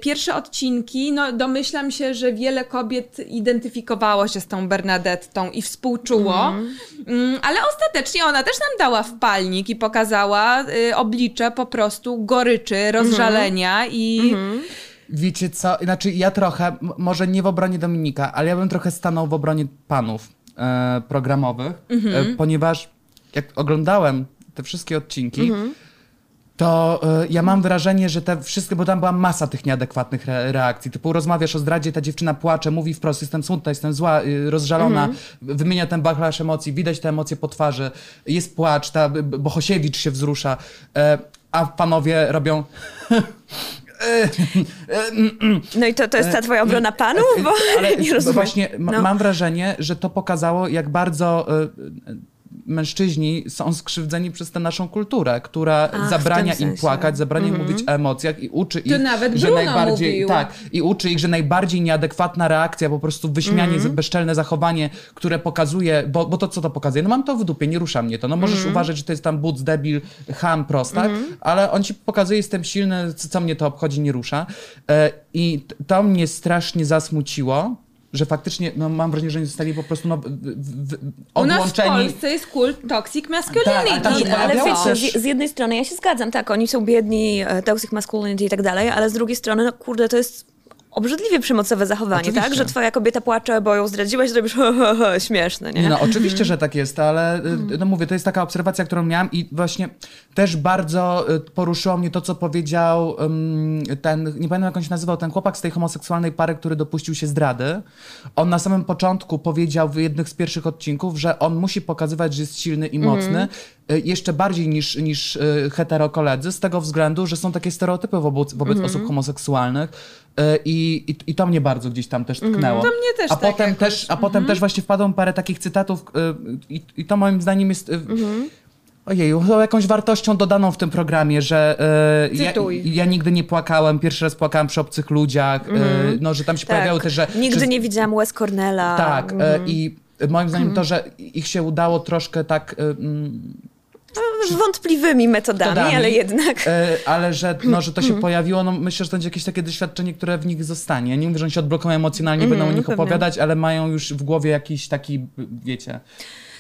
Speaker 2: pierwsze odcinki, no domyślam się, że wiele kobiet identyfikowało się z tą Bernadettą i współczuło, Mm, ale ostatecznie ona też nam dała wpalnik i pokazała oblicze po prostu goryczy, rozżalenia i
Speaker 1: Wiecie co, znaczy ja trochę, może nie w obronie Dominika, ale ja bym trochę stanął w obronie panów e, programowych, e, ponieważ jak oglądałem te wszystkie odcinki, to e, ja mam wrażenie, że te wszystkie, bo tam była masa tych nieadekwatnych re reakcji, typu rozmawiasz o zdradzie, ta dziewczyna płacze, mówi wprost, jestem smutna, jestem zła, y, rozżalona, wymienia ten bachlasz emocji, widać te emocje po twarzy, jest płacz, ta Bohosiewicz się wzrusza, e, a panowie robią... [laughs]
Speaker 3: No i to, to jest ta twoja obrona panów? Bo
Speaker 1: Ale [laughs]
Speaker 3: nie rozumiem.
Speaker 1: właśnie
Speaker 3: No.
Speaker 1: mam wrażenie, że to pokazało, jak bardzo mężczyźni są skrzywdzeni przez tę naszą kulturę, która
Speaker 3: Ach,
Speaker 1: zabrania im płakać, zabrania
Speaker 3: Mhm.
Speaker 1: im mówić o emocjach i uczy ich, że
Speaker 2: Bruno
Speaker 1: najbardziej
Speaker 2: mówił.
Speaker 1: tak i uczy ich, że najbardziej nieadekwatna reakcja, po prostu wyśmianie,
Speaker 3: Mhm.
Speaker 1: bezczelne zachowanie, które pokazuje, bo, bo to co to pokazuje? No mam to w dupie, nie rusza mnie to. No możesz
Speaker 3: Mhm.
Speaker 1: uważać, że to jest tam but, debil, ham, prostak, ale on ci pokazuje, jestem silny, co, co mnie to obchodzi, nie rusza. E, I to mnie strasznie zasmuciło, że faktycznie, no mam wrażenie, że oni zostali po prostu no, w, w, w,
Speaker 2: u nas w
Speaker 1: odłączeni.
Speaker 2: Polsce jest kult toxic
Speaker 1: Tak, ale
Speaker 2: masculinity.
Speaker 1: się
Speaker 3: Ale
Speaker 1: pojawiało
Speaker 3: wiecie, z jednej strony ja się zgadzam, tak, oni są biedni, e, toxic masculinity i tak dalej, ale z drugiej strony, no kurde, to jest obrzydliwie przemocowe zachowanie,
Speaker 1: Oczywiście.
Speaker 3: tak? Że twoja kobieta płacze, bo ją zdradziłeś, zrobisz [laughs] śmieszne, nie?
Speaker 1: No oczywiście, że tak jest, ale y, no mówię, to jest taka obserwacja, którą miałam i właśnie też bardzo y, poruszyło mnie to, co powiedział ym, ten, nie pamiętam jak on się nazywał, ten chłopak z tej homoseksualnej pary, który dopuścił się zdrady. On na samym początku powiedział w jednych z pierwszych odcinków, że on musi pokazywać, że jest silny i mocny, y, jeszcze bardziej niż, niż heterokoledzy, z tego względu, że są takie stereotypy wobec, wobec osób homoseksualnych i, i, i to mnie bardzo gdzieś tam też tknęło.
Speaker 2: To mnie też
Speaker 1: a
Speaker 2: tak
Speaker 1: potem
Speaker 2: jakoś.
Speaker 1: też, a potem też właśnie wpadło parę takich cytatów y, i, i to moim zdaniem jest... y, Ojeju, to jakąś wartością dodaną w tym programie, że y, ja, ja nigdy nie płakałem, pierwszy raz płakałem przy obcych ludziach, y, no, że tam się pojawiały też, że...
Speaker 3: Nigdy
Speaker 1: że,
Speaker 3: nie widziałam Wes Cornella.
Speaker 1: Tak, y,
Speaker 3: Mhm.
Speaker 1: i moim zdaniem to, że ich się udało troszkę tak... mm,
Speaker 3: Z wątpliwymi metodami,
Speaker 1: metodami,
Speaker 3: ale jednak.
Speaker 1: y, ale że, no, że to się pojawiło, no myślę, że to będzie jakieś takie doświadczenie, które w nich zostanie. Ja nie mówię, że oni się odblokują emocjonalnie, będą o nich
Speaker 3: pewnie.
Speaker 1: opowiadać, ale mają już w głowie jakiś taki, wiecie...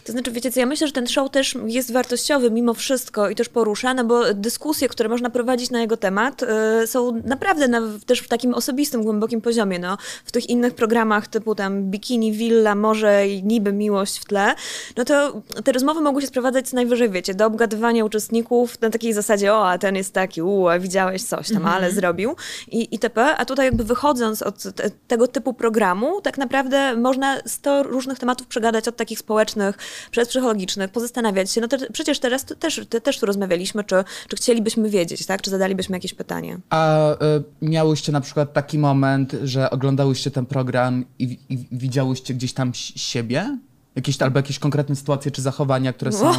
Speaker 3: To znaczy, wiecie co, ja myślę, że ten show też jest wartościowy mimo wszystko i też porusza, no bo dyskusje, które można prowadzić na jego temat y, są naprawdę na, też w takim osobistym, głębokim poziomie, no. W tych innych programach typu tam Bikini, Villa, Morze i niby Miłość w tle, no to te rozmowy mogły się sprowadzać co najwyżej, wiecie, do obgadywania uczestników na takiej zasadzie, o, a ten jest taki, u, a widziałeś coś tam, ale zrobił i itp., a tutaj jakby wychodząc od te, tego typu programu, tak naprawdę można 100 różnych tematów przegadać od takich społecznych przez psychologicznych, pozastanawiać się. No to przecież teraz też, te, też tu rozmawialiśmy, czy, czy chcielibyśmy wiedzieć, tak? Czy zadalibyśmy jakieś pytanie.
Speaker 1: A y, miałyście na przykład taki moment, że oglądałyście ten program i, i widziałyście gdzieś tam si- siebie? Jakieś, albo jakieś konkretne sytuacje czy zachowania, które są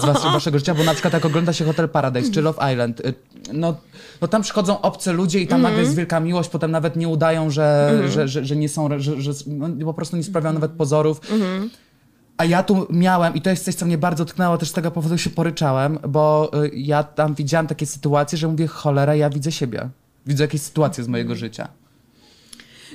Speaker 1: z was, waszego życia? Bo na przykład jak ogląda się Hotel Paradise czy Love Island, y, no, no tam przychodzą obce ludzie i tam nagle jest wielka miłość, potem nawet nie udają, że, że, że, że nie są, że, że no, po prostu nie sprawiają nawet pozorów. A ja tu miałem, i to jest coś, co mnie bardzo tknęło, też z tego powodu się poryczałem, bo y, ja tam widziałam takie sytuacje, że mówię, cholera, ja widzę siebie. Widzę jakieś sytuacje z mojego życia.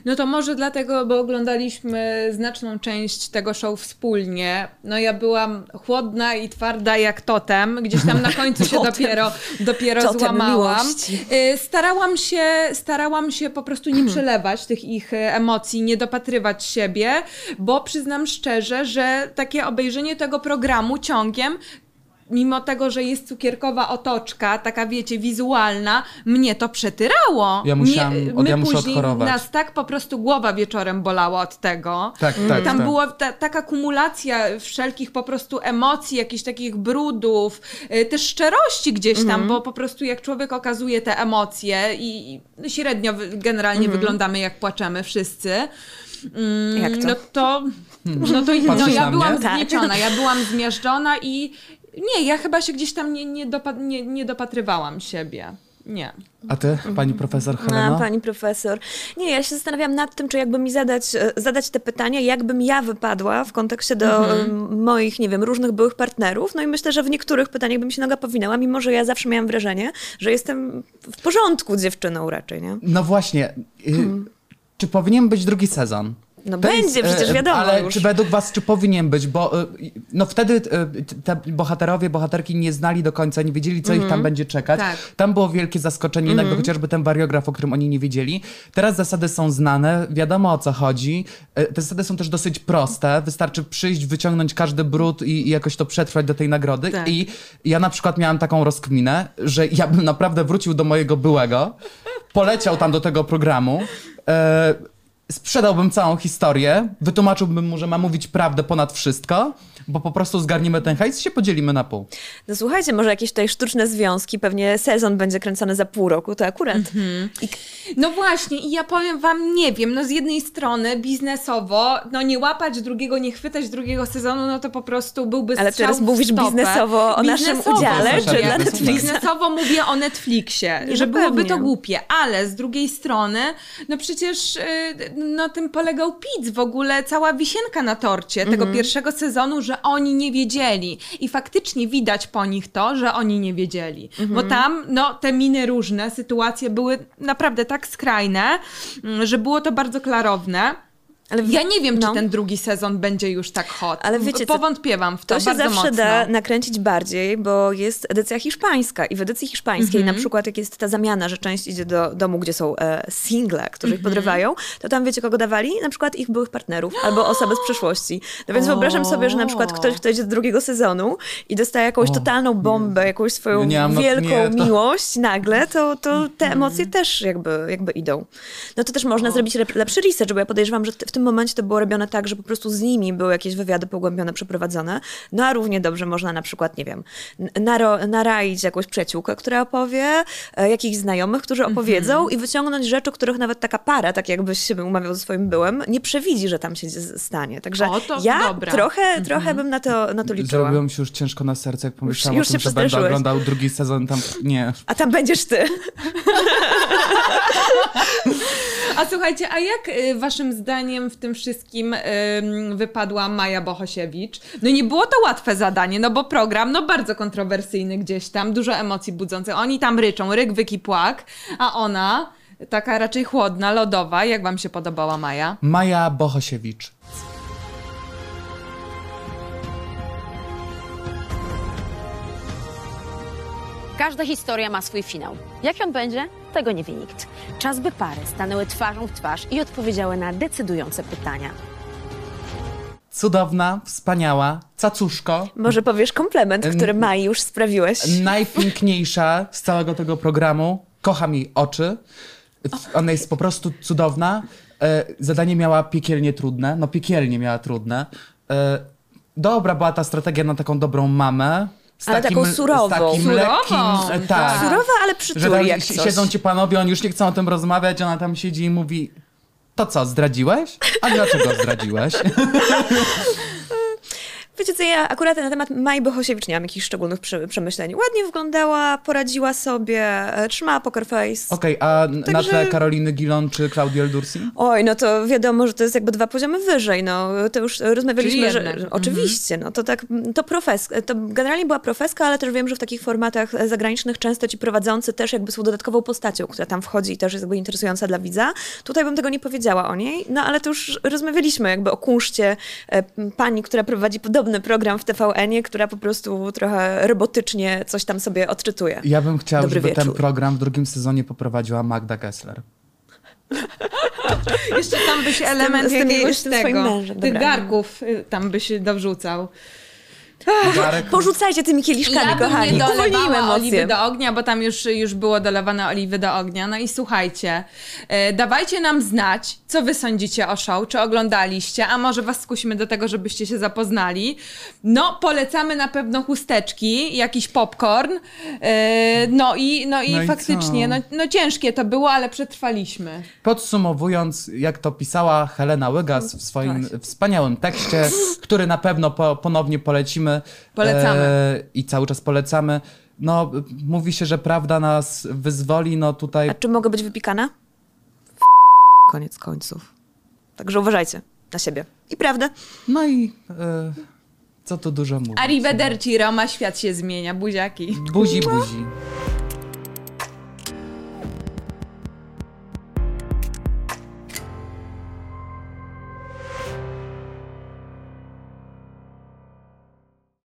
Speaker 2: No to może dlatego, bo oglądaliśmy znaczną część tego show wspólnie. No ja byłam chłodna i twarda jak totem. Gdzieś tam na końcu [laughs] się dopiero, dopiero
Speaker 3: Totem
Speaker 2: złamałam.
Speaker 3: miłości.
Speaker 2: Y, Starałam się, starałam się po prostu nie [clears throat] przelewać tych ich emocji, nie dopatrywać siebie, bo przyznam szczerze, że takie obejrzenie tego programu ciągiem mimo tego, że jest cukierkowa otoczka, taka wiecie, wizualna, mnie to przetyrało.
Speaker 1: Ja musiałam-
Speaker 2: mnie,
Speaker 1: od-
Speaker 2: my
Speaker 1: ja muszę
Speaker 2: później
Speaker 1: odchorować.
Speaker 2: nas tak po prostu głowa wieczorem bolała od tego.
Speaker 1: Tak, tak,
Speaker 2: Tam
Speaker 1: tak.
Speaker 2: była ta, taka kumulacja wszelkich po prostu emocji, jakichś takich brudów, y, też szczerości gdzieś tam,
Speaker 3: Mhm.
Speaker 2: bo po prostu jak człowiek okazuje te emocje i, i średnio generalnie
Speaker 3: Mhm.
Speaker 2: wyglądamy jak płaczemy wszyscy. Mm,
Speaker 3: Jak to?
Speaker 2: No to, no to no, ja byłam
Speaker 1: mnie?
Speaker 2: Ja byłam zmiażdżona i nie, ja chyba się gdzieś tam nie, nie, dopa- nie, nie dopatrywałam siebie. Nie.
Speaker 1: A ty, pani profesor Heleno?
Speaker 3: A, pani profesor. Nie, ja się zastanawiam nad tym, czy jakby mi zadać, e, zadać te pytania, jakbym ja wypadła w kontekście do em, moich, nie wiem, różnych byłych partnerów. No i myślę, że w niektórych pytaniach bym się noga powinęła, mimo że ja zawsze miałam wrażenie, że jestem w porządku dziewczyną raczej, nie?
Speaker 1: No właśnie. y, Czy powinien być drugi sezon?
Speaker 3: No
Speaker 1: To
Speaker 3: będzie,
Speaker 1: jest,
Speaker 3: przecież
Speaker 1: e,
Speaker 3: wiadomo
Speaker 1: Ale
Speaker 3: już.
Speaker 1: czy według was, czy powinien być? Bo e, no wtedy e, te bohaterowie, bohaterki nie znali do końca, nie wiedzieli, co ich tam będzie czekać.
Speaker 2: Tak.
Speaker 1: Tam było wielkie zaskoczenie, jednak to chociażby ten wariograf, o którym oni nie wiedzieli. Teraz zasady są znane, wiadomo o co chodzi. Te zasady są też dosyć proste. Wystarczy przyjść, wyciągnąć każdy brud i, i jakoś to przetrwać do tej nagrody.
Speaker 2: Tak.
Speaker 1: I ja na przykład miałam taką rozkminę, że ja bym naprawdę wrócił do mojego byłego, poleciał tam do tego programu. Sprzedałbym całą historię, wytłumaczyłbym mu, że ma mówić prawdę ponad wszystko, bo po prostu zgarniemy ten hajs i się podzielimy na pół.
Speaker 3: No słuchajcie, może jakieś tutaj sztuczne związki, pewnie sezon będzie kręcony za pół roku, to akurat. I
Speaker 2: No właśnie, i ja powiem wam, nie wiem, no z jednej strony biznesowo, no nie łapać drugiego, nie chwytać drugiego sezonu, no to po prostu byłby
Speaker 3: Ale teraz
Speaker 2: w
Speaker 3: mówisz
Speaker 2: stopę.
Speaker 3: biznesowo o naszym
Speaker 2: Biznesowo
Speaker 3: udziale,
Speaker 2: mówię.
Speaker 1: czy dla
Speaker 3: Netflixa?
Speaker 2: Biznesowo mówię o Netflixie,
Speaker 3: Nie,
Speaker 2: że
Speaker 3: no
Speaker 2: byłoby
Speaker 3: pewnie.
Speaker 2: to głupie, ale z drugiej strony, no przecież y, no tym polegał Piz, w ogóle cała wisienka na torcie
Speaker 3: Mhm.
Speaker 2: tego pierwszego sezonu, że oni nie wiedzieli i faktycznie widać po nich to, że oni nie wiedzieli,
Speaker 3: Mhm.
Speaker 2: bo tam no te miny różne, sytuacje były naprawdę tak skrajne, mm, że było to bardzo klarowne.
Speaker 3: Ale w-
Speaker 2: ja nie wiem,
Speaker 3: no.
Speaker 2: czy ten drugi sezon będzie już tak hot.
Speaker 3: Ale wiecie
Speaker 2: Powątpiewam w to,
Speaker 3: To się
Speaker 2: bardzo
Speaker 3: zawsze
Speaker 2: mocno.
Speaker 3: da nakręcić bardziej, bo jest edycja hiszpańska i w edycji hiszpańskiej
Speaker 2: Mhm.
Speaker 3: na przykład jak jest ta zamiana, że część idzie do domu, gdzie są e, single, którzy ich
Speaker 2: Mhm.
Speaker 3: podrywają, to tam wiecie kogo dawali? Na przykład ich byłych partnerów albo [gasps] osoby z przeszłości. No więc wyobrażam sobie, że na przykład ktoś, kto idzie do drugiego sezonu i dostaje jakąś totalną bombę, jakąś swoją
Speaker 1: Ja nie no,
Speaker 3: wielką
Speaker 1: nie, to-
Speaker 3: miłość nagle, to, to
Speaker 2: Mhm.
Speaker 3: te emocje też jakby, jakby idą. No to też można zrobić lep- lepszy research, bo ja podejrzewam, że w tym momencie to było robione tak, że po prostu z nimi były jakieś wywiady pogłębione, przeprowadzone. No a równie dobrze można na przykład, nie wiem, naro, naraić jakąś przyjaciółkę, która opowie, e, jakichś znajomych, którzy opowiedzą
Speaker 2: Mhm.
Speaker 3: i wyciągnąć rzeczy, których nawet taka para, tak jakbyś się umawiał ze swoim byłem, nie przewidzi, że tam się stanie. Także
Speaker 2: O, to
Speaker 3: ja
Speaker 2: dobra.
Speaker 3: trochę, trochę bym na to, na to liczyła.
Speaker 1: Zrobiło mi się już ciężko na serce, jak pomyślałam
Speaker 3: już
Speaker 1: o tym,
Speaker 3: się
Speaker 1: że będę oglądał drugi sezon tam. Nie.
Speaker 3: A tam będziesz ty. [laughs]
Speaker 2: A słuchajcie, a jak y, waszym zdaniem w tym wszystkim ym, wypadła Maja Bohosiewicz? No nie było to łatwe zadanie, no bo program, no bardzo kontrowersyjny gdzieś tam, dużo emocji budzących. Oni tam ryczą, ryk, wyk i płak, a ona taka raczej chłodna, lodowa. Jak wam się podobała Maja?
Speaker 1: Maja Bohosiewicz.
Speaker 4: Każda historia ma swój finał. Jak on będzie, tego nie wie nikt. Czas, by pary stanęły twarzą w twarz i odpowiedziały na decydujące pytania.
Speaker 1: Cudowna, wspaniała, cacuszko,
Speaker 3: Może powiesz komplement, który Mai już sprawiłeś.
Speaker 1: najpiękniejsza z całego tego programu. Kocham jej oczy. Ona jest po prostu cudowna. E, Zadanie miała piekielnie trudne. No piekielnie miała trudne. E, Dobra była ta strategia na taką dobrą mamę. Z
Speaker 3: Ale taką surową.
Speaker 1: Z takim
Speaker 2: Surową,
Speaker 1: lekkim, tak.
Speaker 2: tak.
Speaker 3: Surowa, ale
Speaker 1: Że
Speaker 3: przytuli
Speaker 1: tam
Speaker 3: jak
Speaker 1: si-
Speaker 3: coś.
Speaker 1: siedzą ci panowie, oni już nie chcą o tym rozmawiać, ona tam siedzi i mówi to co, zdradziłeś? A dlaczego zdradziłeś? [laughs]
Speaker 3: Wiecie co, ja akurat na temat Maj Bohosiewicz nie mam jakichś szczególnych prze- przemyśleń. Ładnie wyglądała, poradziła sobie, e, trzymała poker face.
Speaker 1: Okej, a n- na
Speaker 3: Także-
Speaker 1: tle Karoliny Gilon czy Claudii Eldursi?
Speaker 3: Oj, no to wiadomo, że to jest jakby dwa poziomy wyżej, no to już rozmawialiśmy, że.
Speaker 2: Mhm.
Speaker 3: oczywiście, no to tak, to profeska, to generalnie była profeska, ale też wiem, że w takich formatach e, zagranicznych często ci prowadzący też jakby są dodatkową postacią, która tam wchodzi i też jest jakby interesująca dla widza. Tutaj bym tego nie powiedziała o niej, no ale to już rozmawialiśmy jakby o kunszcie e, pani, która prowadzi podobny program w TVN-ie, która po prostu trochę robotycznie coś tam sobie odczytuje.
Speaker 1: Ja bym chciał,
Speaker 3: Dobry
Speaker 1: żeby ten
Speaker 3: wieczór.
Speaker 1: program w drugim sezonie poprowadziła Magda Gessler. [laughs]
Speaker 2: Jeszcze tam byś element
Speaker 3: z tym-
Speaker 2: jakiegoś
Speaker 3: z tym
Speaker 2: tego, tych garków y, tam by się dowrzucał.
Speaker 1: Garek,
Speaker 3: Porzucajcie tymi kieliszkami,
Speaker 2: ja
Speaker 3: kochani. Uwolnijmy
Speaker 2: dolewała oliwy
Speaker 3: emocje.
Speaker 2: do ognia, bo tam już, już było dolewane oliwy do ognia. No i słuchajcie, e, dawajcie nam znać, co wy sądzicie o show, czy oglądaliście, a może was skusimy do tego, żebyście się zapoznali. No, polecamy na pewno chusteczki, jakiś popcorn. E, no i, no i
Speaker 1: No i
Speaker 2: faktycznie,
Speaker 1: co?
Speaker 2: no, no ciężkie to było, ale przetrwaliśmy.
Speaker 1: Podsumowując, jak to pisała Helena Łygas w swoim wspaniałym tekście, który na pewno po, ponownie polecimy.
Speaker 2: Polecamy.
Speaker 1: E, I cały czas polecamy. No, mówi się, że prawda nas wyzwoli, no tutaj
Speaker 3: A czy mogę być wypikana? Koniec końców. Także uważajcie na siebie. I prawdę.
Speaker 1: No i e, co tu dużo mówić.
Speaker 2: Arrivederci, Roma, świat się zmienia, buziaki.
Speaker 1: Buzi, buzi.